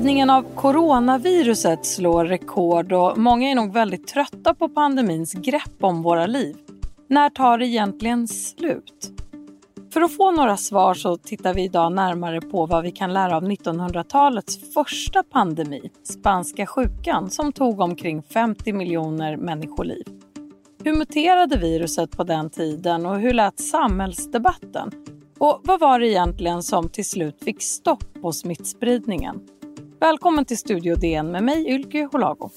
Spridningen av coronaviruset slår rekord och många är nog väldigt trötta på pandemins grepp om våra liv. När tar det egentligen slut? För att få några svar så tittar vi idag närmare på vad vi kan lära av 1900-talets första pandemi, spanska sjukan, som tog omkring 50 miljoner människoliv. Hur muterade viruset på den tiden och hur lät samhällsdebatten? Och vad var det egentligen som till slut fick stopp på smittspridningen? Välkommen till Studio DN med mig Ylke Holago.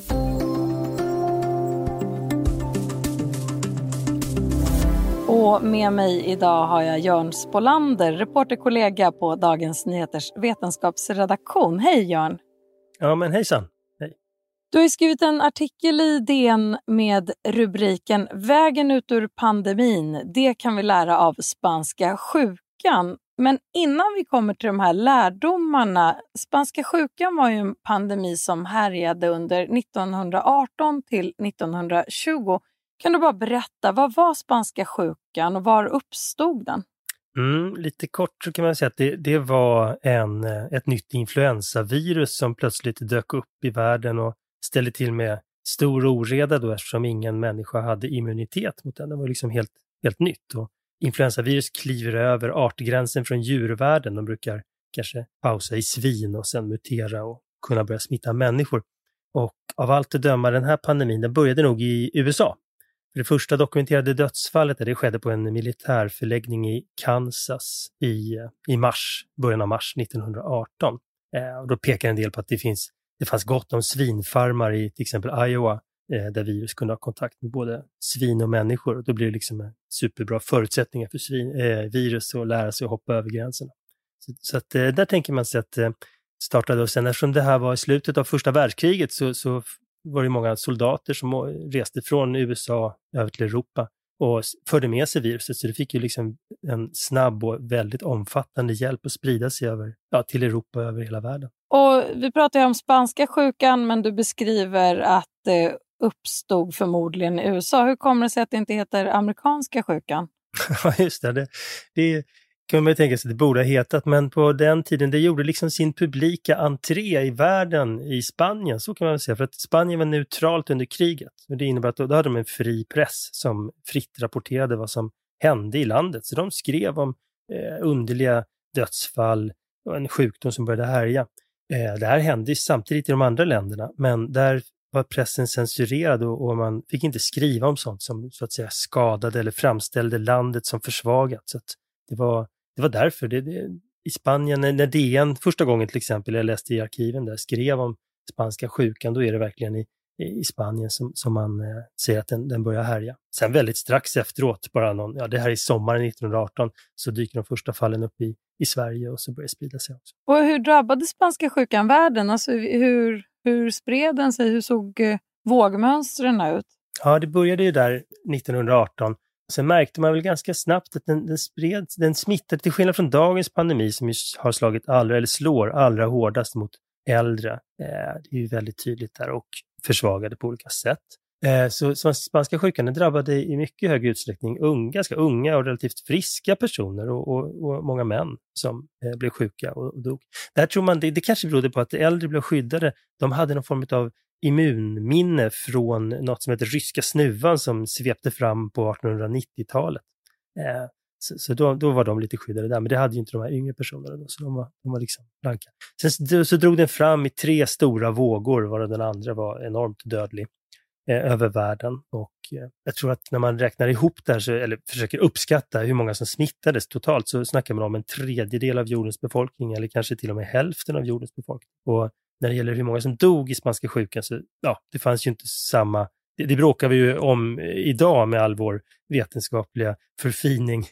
Och med mig idag har jag Jörn Spolander, reporterkollega på Dagens Nyheters vetenskapsredaktion. Hej Jörn! Ja men hejsan! Hej. Du har skrivit en artikel i DN med rubriken Vägen ut ur pandemin, det kan vi lära av spanska sjukan. Men innan vi kommer till de här lärdomarna, spanska sjukan var ju en pandemi som härjade under 1918 till 1920 kan du bara berätta, vad var spanska sjukan och var uppstod den? Mm, lite kort så kan man säga att det, det var en, eh, ett nytt influensavirus som plötsligt dök upp i världen och ställde till med stor oreda då eftersom ingen människa hade immunitet mot den. Det var liksom helt, helt nytt. Och influensavirus kliver över artgränsen från djurvärlden. De brukar kanske pausa i svin och sen mutera och kunna börja smitta människor. Och av allt att döma, den här pandemin, den började nog i USA det första dokumenterade dödsfallet det skedde på en militärförläggning i Kansas i, i mars, början av mars 1918. Eh, och då pekar en del på att det, finns, det fanns gott om svinfarmar i till exempel Iowa Eh, där virus kunde ha kontakt med både svin och människor. Då blir det liksom superbra förutsättningar för svin, eh, virus att lära sig att hoppa över gränserna. Så, så att, eh, där tänker man sig att eh, startade och sen eftersom det här var i slutet av första världskriget så, så var det många soldater som reste från USA över till Europa och förde med sig viruset. Så det fick ju liksom en snabb och väldigt omfattande hjälp att sprida sig över, ja, till Europa och över hela världen. Och vi pratar ju om spanska sjukan, men du beskriver att eh, uppstod förmodligen i USA. Hur kommer det sig att det inte heter amerikanska sjukan? Ja, just det. det, det kan man tänka sig att det borde ha hetat, men på den tiden, det gjorde liksom sin publika entré i världen i Spanien, så kan man säga, för att Spanien var neutralt under kriget. Och det innebär att då, då hade de en fri press som fritt rapporterade vad som hände i landet. Så de skrev om eh, underliga dödsfall och en sjukdom som började härja. Eh, det här hände samtidigt i de andra länderna, men där var pressen censurerad och, och, man fick inte skriva om sånt som så att säga skadade eller framställde landet som försvagat. Så det var det var därför. Det, det, I Spanien, när DN första gången till exempel, jag läste i arkiven där, skrev om spanska sjukan, då är det verkligen i, i Spanien som, som man eh, ser att den, den börjar härja. Sen väldigt strax efteråt, bara någon, ja det här är sommaren 1918, så dyker de första fallen upp i, i Sverige och så börjar det sprida sig också. Och hur drabbade spanska sjukan världen? Alltså hur, hur spred den sig? Hur såg eh, vågmönstren ut? Ja, det började ju där 1918 Sen märkte man väl ganska snabbt att den, den, spred, den smittade, till skillnad från dagens pandemi som har slagit allra, eller slår allra hårdast mot äldre. Eh, det är ju väldigt tydligt där och försvagade på olika sätt. Eh, så, spanska sjukan drabbade i mycket hög utsträckning unga, ganska unga och relativt friska personer och, och, och många män som eh, blev sjuka och, och dog. Där tror man, det, det kanske berodde på att de äldre blev skyddade. De hade någon form av immunminne från något som heter ryska snuvan som svepte fram på 1890-talet. Eh, så, så då, då, var de lite skyddade där, men det hade ju inte de här yngre personerna då, så de var, de var liksom blanka. Sen så, så drog den fram i tre stora vågor, varav den andra var enormt dödlig Eh, över världen. Och eh, jag tror att när man räknar ihop det här, så, eller försöker uppskatta hur många som smittades totalt, så snackar man om en tredjedel av jordens befolkning, eller kanske till och med hälften av jordens befolkning. Och när det gäller hur många som dog i spanska sjukan, så ja, det fanns ju inte samma... Det, det bråkar vi ju om idag med all vår vetenskapliga förfining,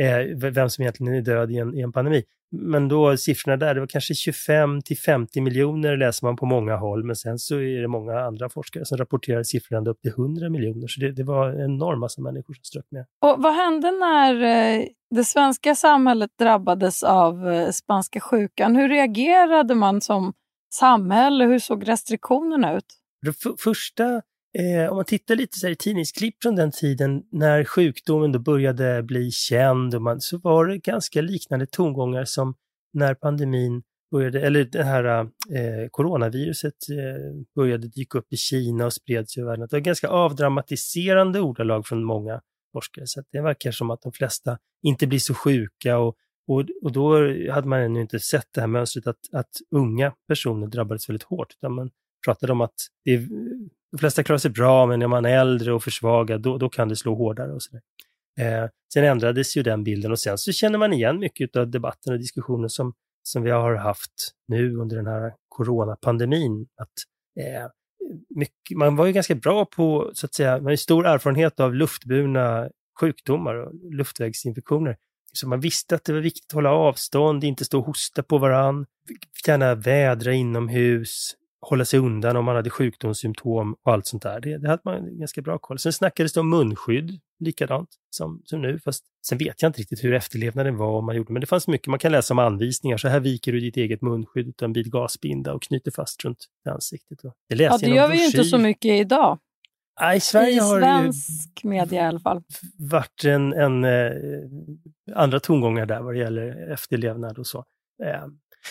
eh, vem som egentligen är död i en, i en pandemi. Men då siffrorna där, det var kanske 25 till 50 miljoner läser man på många håll, men sen så är det många andra forskare som rapporterar siffror ända upp till 100 miljoner, så det, det var en enorm massa människor som strök med. Och vad hände när eh, det svenska samhället drabbades av eh, spanska sjukan? Hur reagerade man som samhälle? Hur såg restriktionerna ut? Det första, eh, om man tittar lite så i tidningsklipp från den tiden när sjukdomen då började bli känd, och man, så var det ganska liknande tongångar som när pandemin började, eller det här eh, coronaviruset eh, började dyka upp i Kina och spreds över världen. Det var ganska avdramatiserande ordalag från många forskare, så det verkar som att de flesta inte blir så sjuka och, och, och då hade man ännu inte sett det här mönstret att, att unga personer drabbades väldigt hårt, utan man pratade om att det är, de flesta klarar sig bra, men när man är äldre och försvagad, då, då kan det slå hårdare och sådär. Eh, sen ändrades ju den bilden och sen så känner man igen mycket av debatten och diskussionen som, som vi har haft nu under den här coronapandemin. Att, eh, mycket, man var ju ganska bra på, så att säga, man har stor erfarenhet av luftburna sjukdomar och luftvägsinfektioner. Så man visste att det var viktigt att hålla avstånd, inte stå och hosta på varann, gärna vädra inomhus, hålla sig undan om man hade sjukdomssymptom och allt sånt där. Det, det hade man ganska bra koll. Sen snackades det om munskydd, likadant som, som nu. Fast sen vet jag inte riktigt hur efterlevnaden var om man gjorde, men det fanns mycket man kan läsa om anvisningar. Så här viker du ditt eget munskydd utan vid gasbinda och knyter fast runt ansiktet. Det ja, det gör vi ju inte så mycket idag. Nej, Sverige I har svensk media i alla fall. varit en, en eh, andra tongångar där vad det gäller efterlevnad och så. Eh,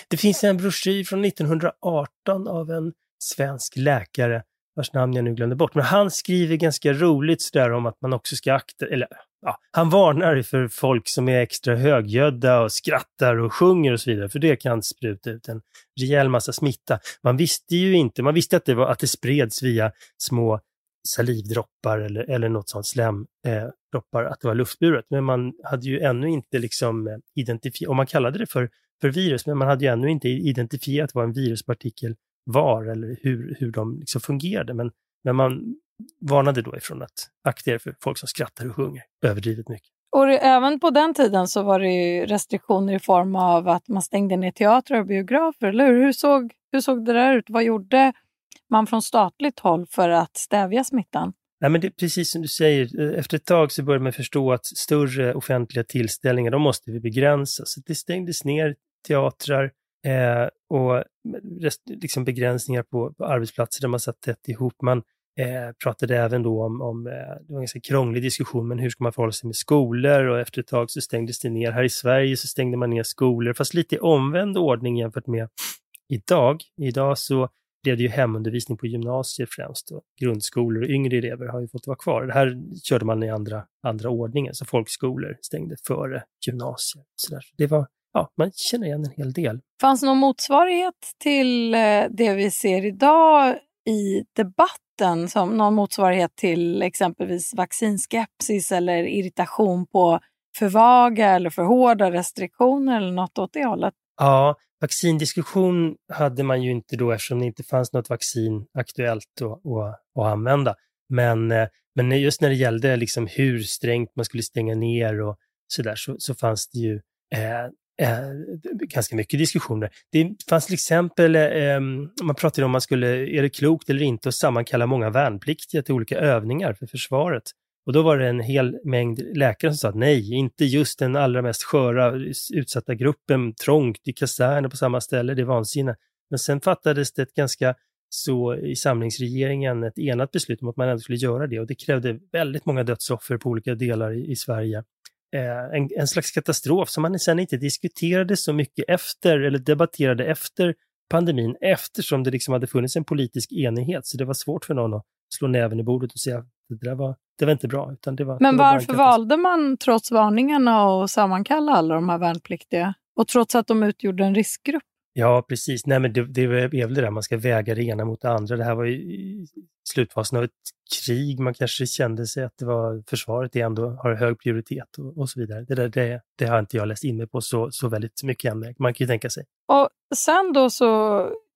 det finns en broschyr från 1918 av en svensk läkare vars namn jag nu glömde bort. Men han skriver ganska roligt sådär om att man också ska akta, eller ja, han varnar för folk som är extra högljudda och skrattar och sjunger och så vidare, för det kan spruta ut en rejäl massa smitta. Man visste ju inte, man visste att det, var, att det spreds via små salivdroppar eller, eller något sånt slemdroppar, eh, att det var luftburet. Men man hade ju ännu inte liksom eh, identifierat, och man kallade det för för virus, men man hade ju ännu inte identifierat vad en viruspartikel var eller hur, hur de liksom fungerade. Men, men man varnade då ifrån att akta er för folk som skrattar och sjunger överdrivet mycket. Och även på den tiden så var det restriktioner i form av att man stängde ner teatrar och biografer, eller hur? Hur såg, hur såg det där ut? Vad gjorde man från statligt håll för att stävja smittan? Nej, men det är precis som du säger, eh, efter ett tag så började man förstå att större offentliga tillställningar, de måste vi begränsa. Så det stängdes ner teatrar eh, och rest, liksom begränsningar på, på, arbetsplatser där man satt tätt ihop. Man eh, pratade även då om, om eh, det var en ganska krånglig diskussion, men hur ska man förhålla sig med skolor? Och efter ett tag så stängdes det ner. Här i Sverige så stängde man ner skolor, fast lite i omvänd ordning jämfört med idag. Idag så blev det ju hemundervisning på gymnasier främst. Och grundskolor och yngre elever har ju fått vara kvar. Det här körde man i andra, andra ordningen, så folkskolor stängde före gymnasier. Så där. Det var ja, man känner igen en hel del. Fanns någon motsvarighet till eh, det vi ser idag i debatten, som någon motsvarighet till exempelvis vaccinskepsis eller irritation på för vaga eller för hårda restriktioner eller något åt det hållet? Ja, vaccindiskussion hade man ju inte då eftersom det inte fanns något vaccin aktuellt att, att, att använda. Men, eh, men just när det gällde liksom hur strängt man skulle stänga ner och sådär så, så fanns det ju eh, eh, ganska mycket diskussioner. Det fanns till exempel, eh, man pratade om man skulle, är det klokt eller inte att sammankalla många värnpliktiga till olika övningar för försvaret. Och då var det en hel mängd läkare som sa att nej, inte just den allra mest sköra, utsatta gruppen, trångt i kaserner på samma ställe, det är vansinne. Men sen fattades det ett ganska så i samlingsregeringen ett enat beslut om att man ändå skulle göra det och det krävde väldigt många dödsoffer på olika delar i, i Sverige. Eh, en, en slags katastrof som man sen inte diskuterade så mycket efter, eller debatterade efter pandemin, eftersom det liksom hade funnits en politisk enighet. Så det var svårt för någon att slå näven i bordet och säga att det där var, det var inte bra. Utan det var, Men det var varför valde man trots varningarna att sammankalla alla de här värnpliktiga? Och trots att de utgjorde en riskgrupp? Ja, precis. Nej, men det, det är väl det där, man ska väga det ena mot det andra. Det här var ju slutfasen av ett krig. Man kanske kände sig att det var försvaret det ändå har hög prioritet och, och så vidare. Det, där, det, det, har inte jag läst in mig på så, så väldigt mycket än. Man kan ju tänka sig. Och sen då så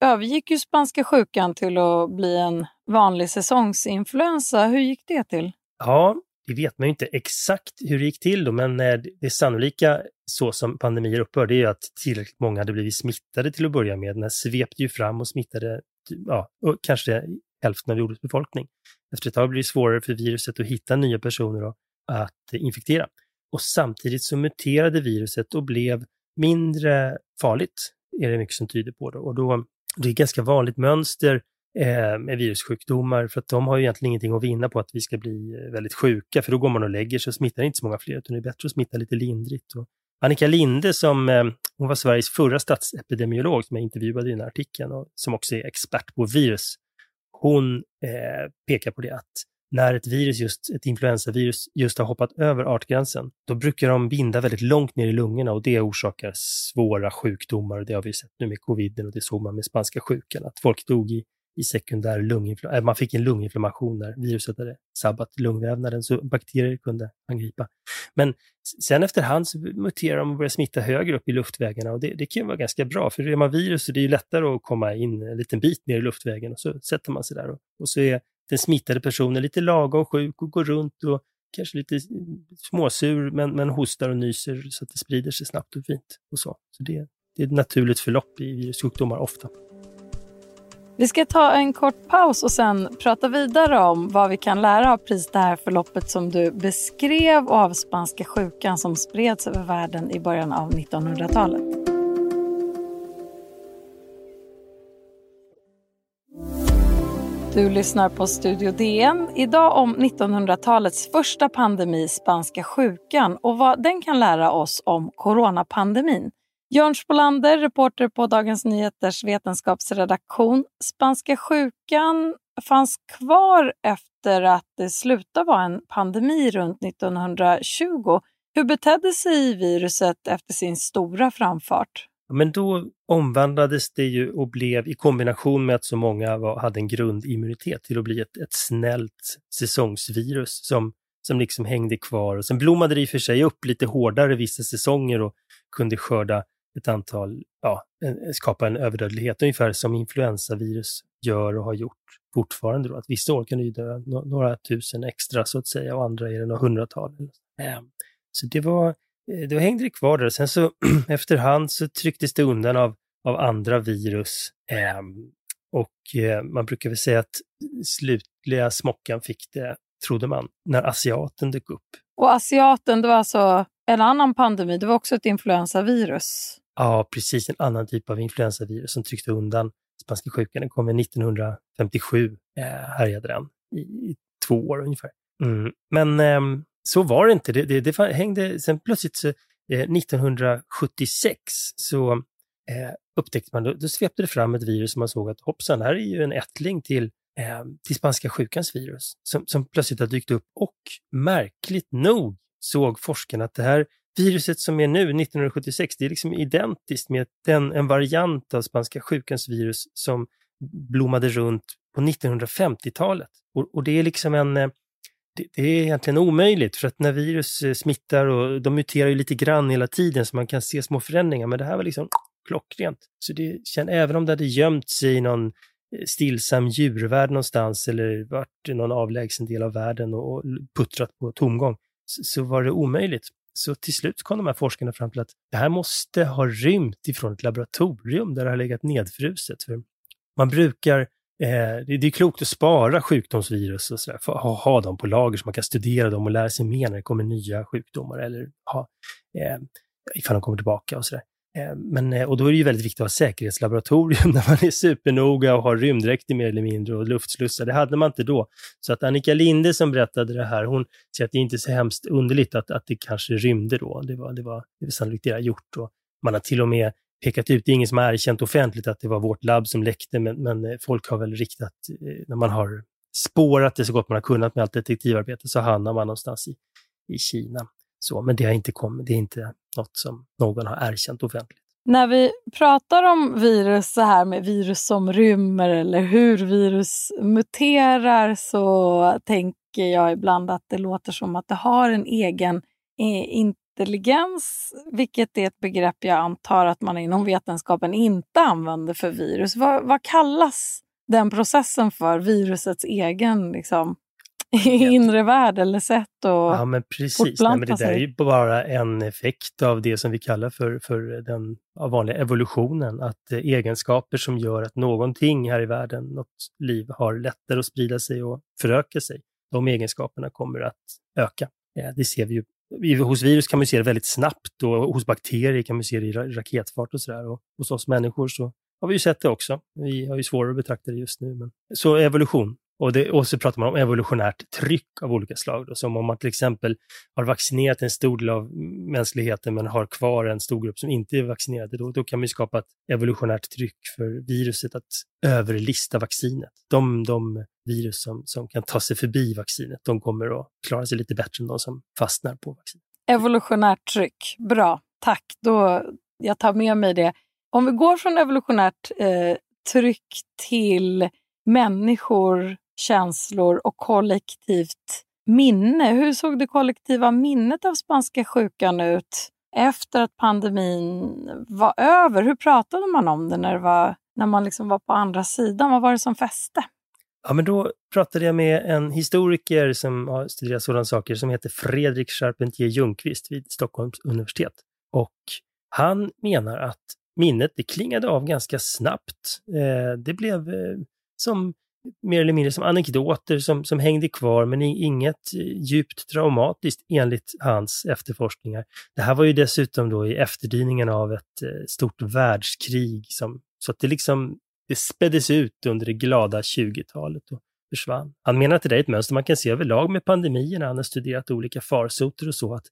övergick ju spanska sjukan till att bli en vanlig säsongsinfluensa. Hur gick det till? Ja, det vet man ju inte exakt hur det gick till då, men eh, det sannolika så som pandemier upphör, det är att tillräckligt många hade blivit smittade till att börja med. Den svepte ju fram och smittade ja, kanske hälften av jordens befolkning. Efter ett tag blir det svårare för viruset att hitta nya personer att infektera. Och samtidigt så muterade viruset och blev mindre farligt, är det mycket som tyder på. Då. Och då, det är ett ganska vanligt mönster eh, med virussjukdomar, för att de har ju egentligen ingenting att vinna på att vi ska bli eh, väldigt sjuka, för då går man och lägger sig och smittar inte så många fler, utan det är bättre att smitta lite lindrigt. Och Annika Linde som eh, hon var Sveriges förra statsepidemiolog som jag intervjuade i den här artikeln och som också är expert på virus. Hon eh, pekar på det att när ett virus, just ett influensavirus, just har hoppat över artgränsen, då brukar de binda väldigt långt ner i lungorna och det orsakar svåra sjukdomar. Det har vi sett nu med coviden och det såg man med spanska sjukan, att folk dog i i sekundär lunginflammation. Äh, man fick en lunginflammation när viruset hade sabbat lungvävnaden så bakterier kunde angripa. Men sen efterhand så muterar de och börjar smitta högre upp i luftvägarna och det, det kan vara ganska bra för är man virus så det är lättare att komma in en liten bit ner i luftvägen och så sätter man sig där och, och så är den smittade personen lite lagom sjuk och går runt och kanske lite småsur men, men hostar och nyser så att det sprider sig snabbt och fint. Och så. så det, det är ett naturligt förlopp i virussjukdomar ofta. Vi ska ta en kort paus och sen prata vidare om vad vi kan lära av precis det här förloppet som du beskrev av spanska sjukan som spreds över världen i början av 1900-talet. Du lyssnar på Studio DN. Idag om 1900-talets första pandemi, spanska sjukan och vad den kan lära oss om coronapandemin. Jörn Spolander, reporter på Dagens Nyheters vetenskapsredaktion. Spanska sjukan fanns kvar efter att det slutade vara en pandemi runt 1920. Hur betedde sig viruset efter sin stora framfart? Men då omvandlades det ju och blev i kombination med att så många var, hade en grundimmunitet till att bli ett, ett snällt säsongsvirus som, som liksom hängde kvar. Och sen blommade det i och för sig upp lite hårdare vissa säsonger och kunde skörda ett antal, ja, skapa en överdödlighet, ungefär som influensavirus gör och har gjort fortfarande. Då, att vissa år kan det ju dö några tusen extra så att säga och andra är det några hundratal. Ehm, så det var, eh, då hängde det kvar där. Sen så efterhand så trycktes det undan av, av andra virus. Ehm, och eh, man brukar väl säga att slutliga smockan fick det, trodde man, när asiaten dök upp. Och asiaten, det var alltså en annan pandemi, det var också ett influensavirus. Ja, precis. En annan typ av influensavirus som tryckte undan spanska sjukan. Den kom 1957, eh, härjade den i, i, två år ungefär. Mm. Men eh, så var det inte. Det, det, det hängde, sen plötsligt så, eh, 1976 så eh, upptäckte man, då, då svepte det fram ett virus som man såg att hoppsan, här är ju en ättling till, eh, till spanska sjukans virus som, som plötsligt har dykt upp och märkligt nog såg forskarna att det här viruset som är nu, 1976, det är liksom identiskt med den, en variant av spanska sjukans virus som blommade runt på 1950-talet. Och, och, det är liksom en eh, det, det, är egentligen omöjligt för att när virus eh, smittar och de muterar ju lite grann hela tiden så man kan se små förändringar men det här var liksom klockrent. Så det även om det hade gömt sig i någon eh, stillsam djurvärld någonstans eller varit i någon avlägsen del av världen och puttrat på tomgång så var det omöjligt. Så till slut kom de här forskarna fram till att det här måste ha rymt ifrån ett laboratorium där det har legat nedfruset. För man brukar, eh, det, är klokt att spara sjukdomsvirus och sådär, för att ha, ha dem på lager så man kan studera dem och lära sig mer när det kommer nya sjukdomar eller ha, eh, ifall de kommer tillbaka och sådär. Eh, men, eh, och då är det ju väldigt viktigt att ha säkerhetslaboratorium där man är supernoga och har rymddräkter mer eller mindre och luftslussar. Det hade man inte då. Så att Annika Linde som berättade det här, hon säger att det inte är så hemskt underligt att, att det kanske rymde då. Det var, det var, det var sannolikt det gjort. Och man har till och med pekat ut, det är ingen som har erkänt offentligt att det var vårt labb som läckte, men, men eh, folk har väl riktat, när man har spårat det så gott man har kunnat med allt detektivarbete, så hamnar man någonstans i, i Kina. Så, men det har inte kommit, det är inte något som någon har erkänt offentligt. När vi pratar om virus så här med virus som rymmer eller hur virus muterar så tänker jag ibland att det låter som att det har en egen eh, intelligens, vilket är ett begrepp jag antar att man inom vetenskapen inte använder för virus. Vad, vad kallas den processen för, virusets egen liksom, inre värld eller sätt att Ja, men precis. Nej, men det där är ju bara en effekt av det som vi kallar för, för den vanliga evolutionen. Att eh, egenskaper som gör att någonting här i världen, något liv, har lättare att sprida sig och föröka sig. De egenskaperna kommer att öka. Ja, det ser vi ju Hos virus kan man se det väldigt snabbt och hos bakterier kan man se det i raketfart och sådär. Hos oss människor så har vi ju sett det också. Vi har ju svårare att betrakta det just nu. Men... Så evolution, och, det, och så pratar man om evolutionärt tryck av olika slag. Då, som om man till exempel har vaccinerat en stor del av mänskligheten men har kvar en stor grupp som inte är vaccinerade. Då, då kan man skapa ett evolutionärt tryck för viruset att överlista vaccinet. De, de virus som, som kan ta sig förbi vaccinet, de kommer att klara sig lite bättre än de som fastnar på vaccinet. Evolutionärt tryck, bra. Tack, då, jag tar med mig det. Om vi går från evolutionärt eh, tryck till människor, känslor och kollektivt minne. Hur såg det kollektiva minnet av spanska sjukan ut efter att pandemin var över? Hur pratade man om det när, det var, när man liksom var på andra sidan? Vad var det som fäste? Ja, men då pratade jag med en historiker som har studerat sådana saker som heter Fredrik Charpentier Ljungqvist vid Stockholms universitet. Och han menar att minnet det klingade av ganska snabbt. Eh, det blev eh, som mer eller mindre som anekdoter som, som hängde kvar, men inget eh, djupt traumatiskt enligt hans efterforskningar. Det här var ju dessutom då i efterdyningarna av ett eh, stort världskrig, som, så att det liksom det späddes ut under det glada 20-talet och försvann. Han menar att det är ett mönster man kan se överlag med pandemierna. Han har studerat olika farsoter och så, att,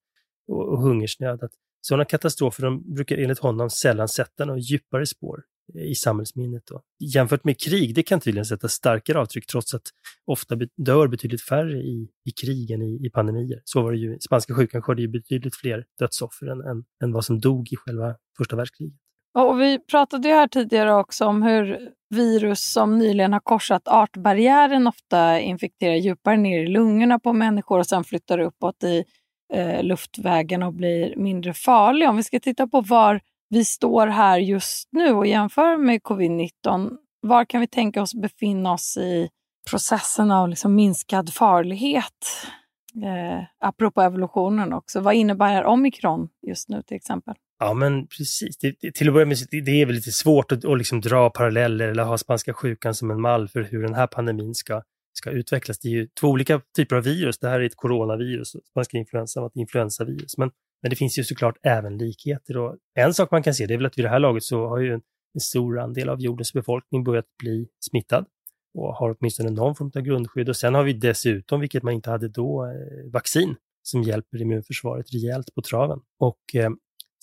och, och hungersnöd, att sådana katastrofer de brukar enligt honom sällan sätta några djupare spår i samhällsminnet. Då. Jämfört med krig, det kan tydligen sätta starkare avtryck trots att ofta dör betydligt färre i, i krig än i, i pandemier. Så var det ju, spanska sjukan skördade ju betydligt fler dödsoffer än, än, än vad som dog i själva första världskriget. Och vi pratade ju här tidigare också om hur virus som nyligen har korsat artbarriären ofta infekterar djupare ner i lungorna på människor och sen flyttar uppåt i eh, luftvägen och blir mindre farlig. Om vi ska titta på var vi står här just nu och jämför med covid-19, var kan vi tänka oss befinna oss i processen av liksom minskad farlighet? Eh, apropå evolutionen också, vad innebär omikron just nu till exempel? Ja, men precis. Det, det, till att börja med, det, det är väl lite svårt att, att liksom dra paralleller eller ha spanska sjukan som en mall för hur den här pandemin ska, ska utvecklas. Det är ju två olika typer av virus. Det här är ett coronavirus och spanska influensan var ett influensavirus. Men men det finns ju såklart även likheter. Och en sak man kan se det är väl att vid det här laget så har ju en, en stor andel av jordens befolkning börjat bli smittad och har åtminstone någon form av grundskydd. Och sen har vi dessutom, vilket man inte hade då, eh, vaccin som hjälper immunförsvaret rejält på traven. Och eh,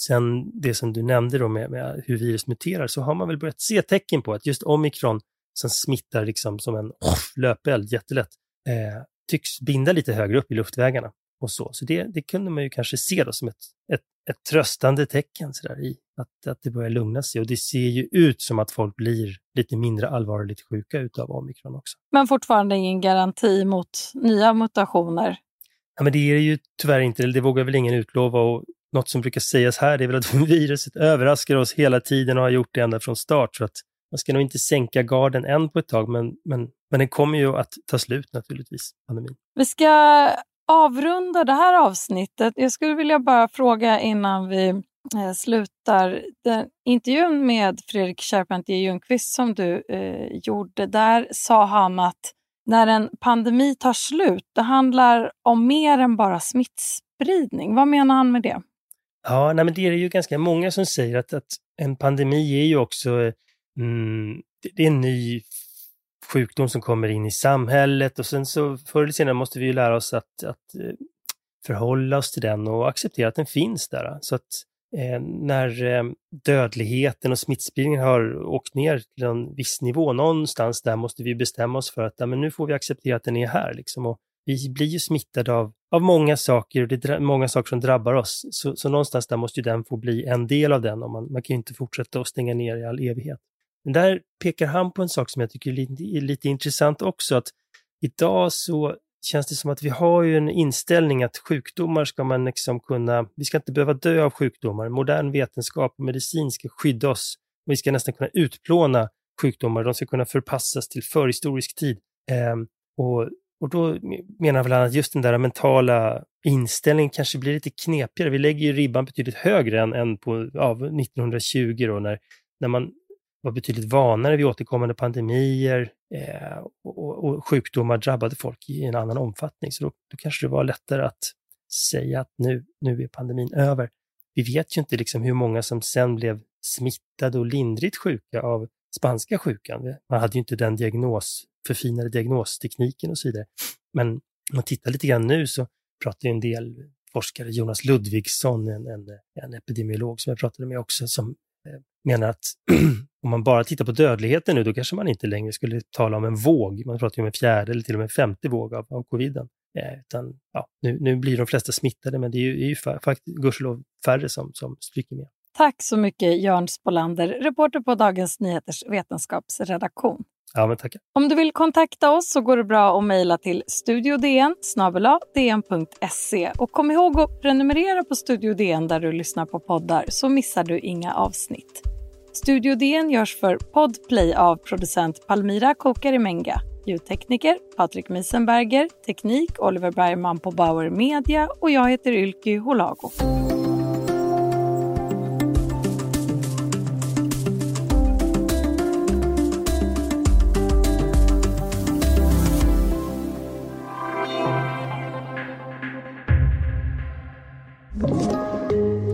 sen det som du nämnde då med, med, hur virus muterar så har man väl börjat se tecken på att just omikron som smittar liksom som en löpeld jättelätt eh, tycks binda lite högre upp i luftvägarna och så. Så det, det kunde man ju kanske se då som ett, ett, ett tröstande tecken så där, i att, att det börjar lugna sig. Och det ser ju ut som att folk blir lite mindre allvarligt sjuka utav omikron också. Men fortfarande ingen garanti mot nya mutationer? Ja, men det är ju tyvärr inte, det vågar väl ingen utlova. Och något som brukar sägas här är väl att viruset överraskar oss hela tiden och har gjort det ända från start. Så att man ska nog inte sänka garden än på ett tag, men, men, men den kommer ju att ta slut naturligtvis, pandemin. Vi ska avrunda det här avsnittet. Jag skulle vilja bara fråga innan vi eh, slutar. Den intervjun med Fredrik Charpentier Ljungqvist som du eh, gjorde, där sa han att när en pandemi tar slut, det handlar om mer än bara smittspridning. Vad menar han med det? Ja, nej, men det är ju ganska många som säger att, att en pandemi är ju också eh, mm, det är en ny sjukdom som kommer in i samhället och sen så förr eller senare måste vi ju lära oss att, att eh, förhålla oss till den och acceptera att den finns där. Så att eh, när eh, dödligheten och smittspridningen har åkt ner till en viss nivå, någonstans där måste vi bestämma oss för att ja, men nu får vi acceptera att den är här. Liksom. Och vi blir ju smittade av, av många saker och det är många saker som drabbar oss. Så, så någonstans där måste ju den få bli en del av den och man, man kan ju inte fortsätta att stänga ner i all evighet. Men där pekar han på en sak som jag tycker är lite, är lite intressant också, att idag så känns det som att vi har ju en inställning att sjukdomar ska man liksom kunna, vi ska inte behöva dö av sjukdomar. Modern vetenskap och medicin ska skydda oss och vi ska nästan kunna utplåna sjukdomar. De ska kunna förpassas till förhistorisk tid. Eh, och, och då menar väl han att just den där mentala inställningen kanske blir lite knepigare. Vi lägger ju ribban betydligt högre än, än på ja, 1920 då när, när man var betydligt vanare vid återkommande pandemier eh, och, och, sjukdomar drabbade folk i en annan omfattning. Så då, då, kanske det var lättare att säga att nu, nu är pandemin över. Vi vet ju inte liksom hur många som sen blev smittade och lindrigt sjuka av spanska sjukan. Man hade ju inte den diagnos, förfinade diagnostekniken och så vidare. Men om man tittar lite grann nu så pratar ju en del forskare, Jonas Ludvigsson, en, en, en epidemiolog som jag pratade med också, som menar att om man bara tittar på dödligheten nu, då kanske man inte längre skulle tala om en våg. Man pratar ju om en fjärde eller till och med en femte våg av, av coviden. Eh, utan, ja, nu, nu blir de flesta smittade, men det är ju, är ju faktiskt gudskelov färre som, som stryker med. Tack så mycket Jörn Spolander, reporter på Dagens Nyheters vetenskapsredaktion. Ja, men tackar. Om du vill kontakta oss så går det bra att mejla till studiodn dn.se och kom ihåg att prenumerera på Studio DN där du lyssnar på poddar så missar du inga avsnitt. Studio DN görs för Podplay av producent Palmira Kokarimenga, ljudtekniker Patrik Miesenberger, teknik Oliver Bergman på Bauer Media och jag heter Ylki Holago.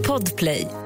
Podplay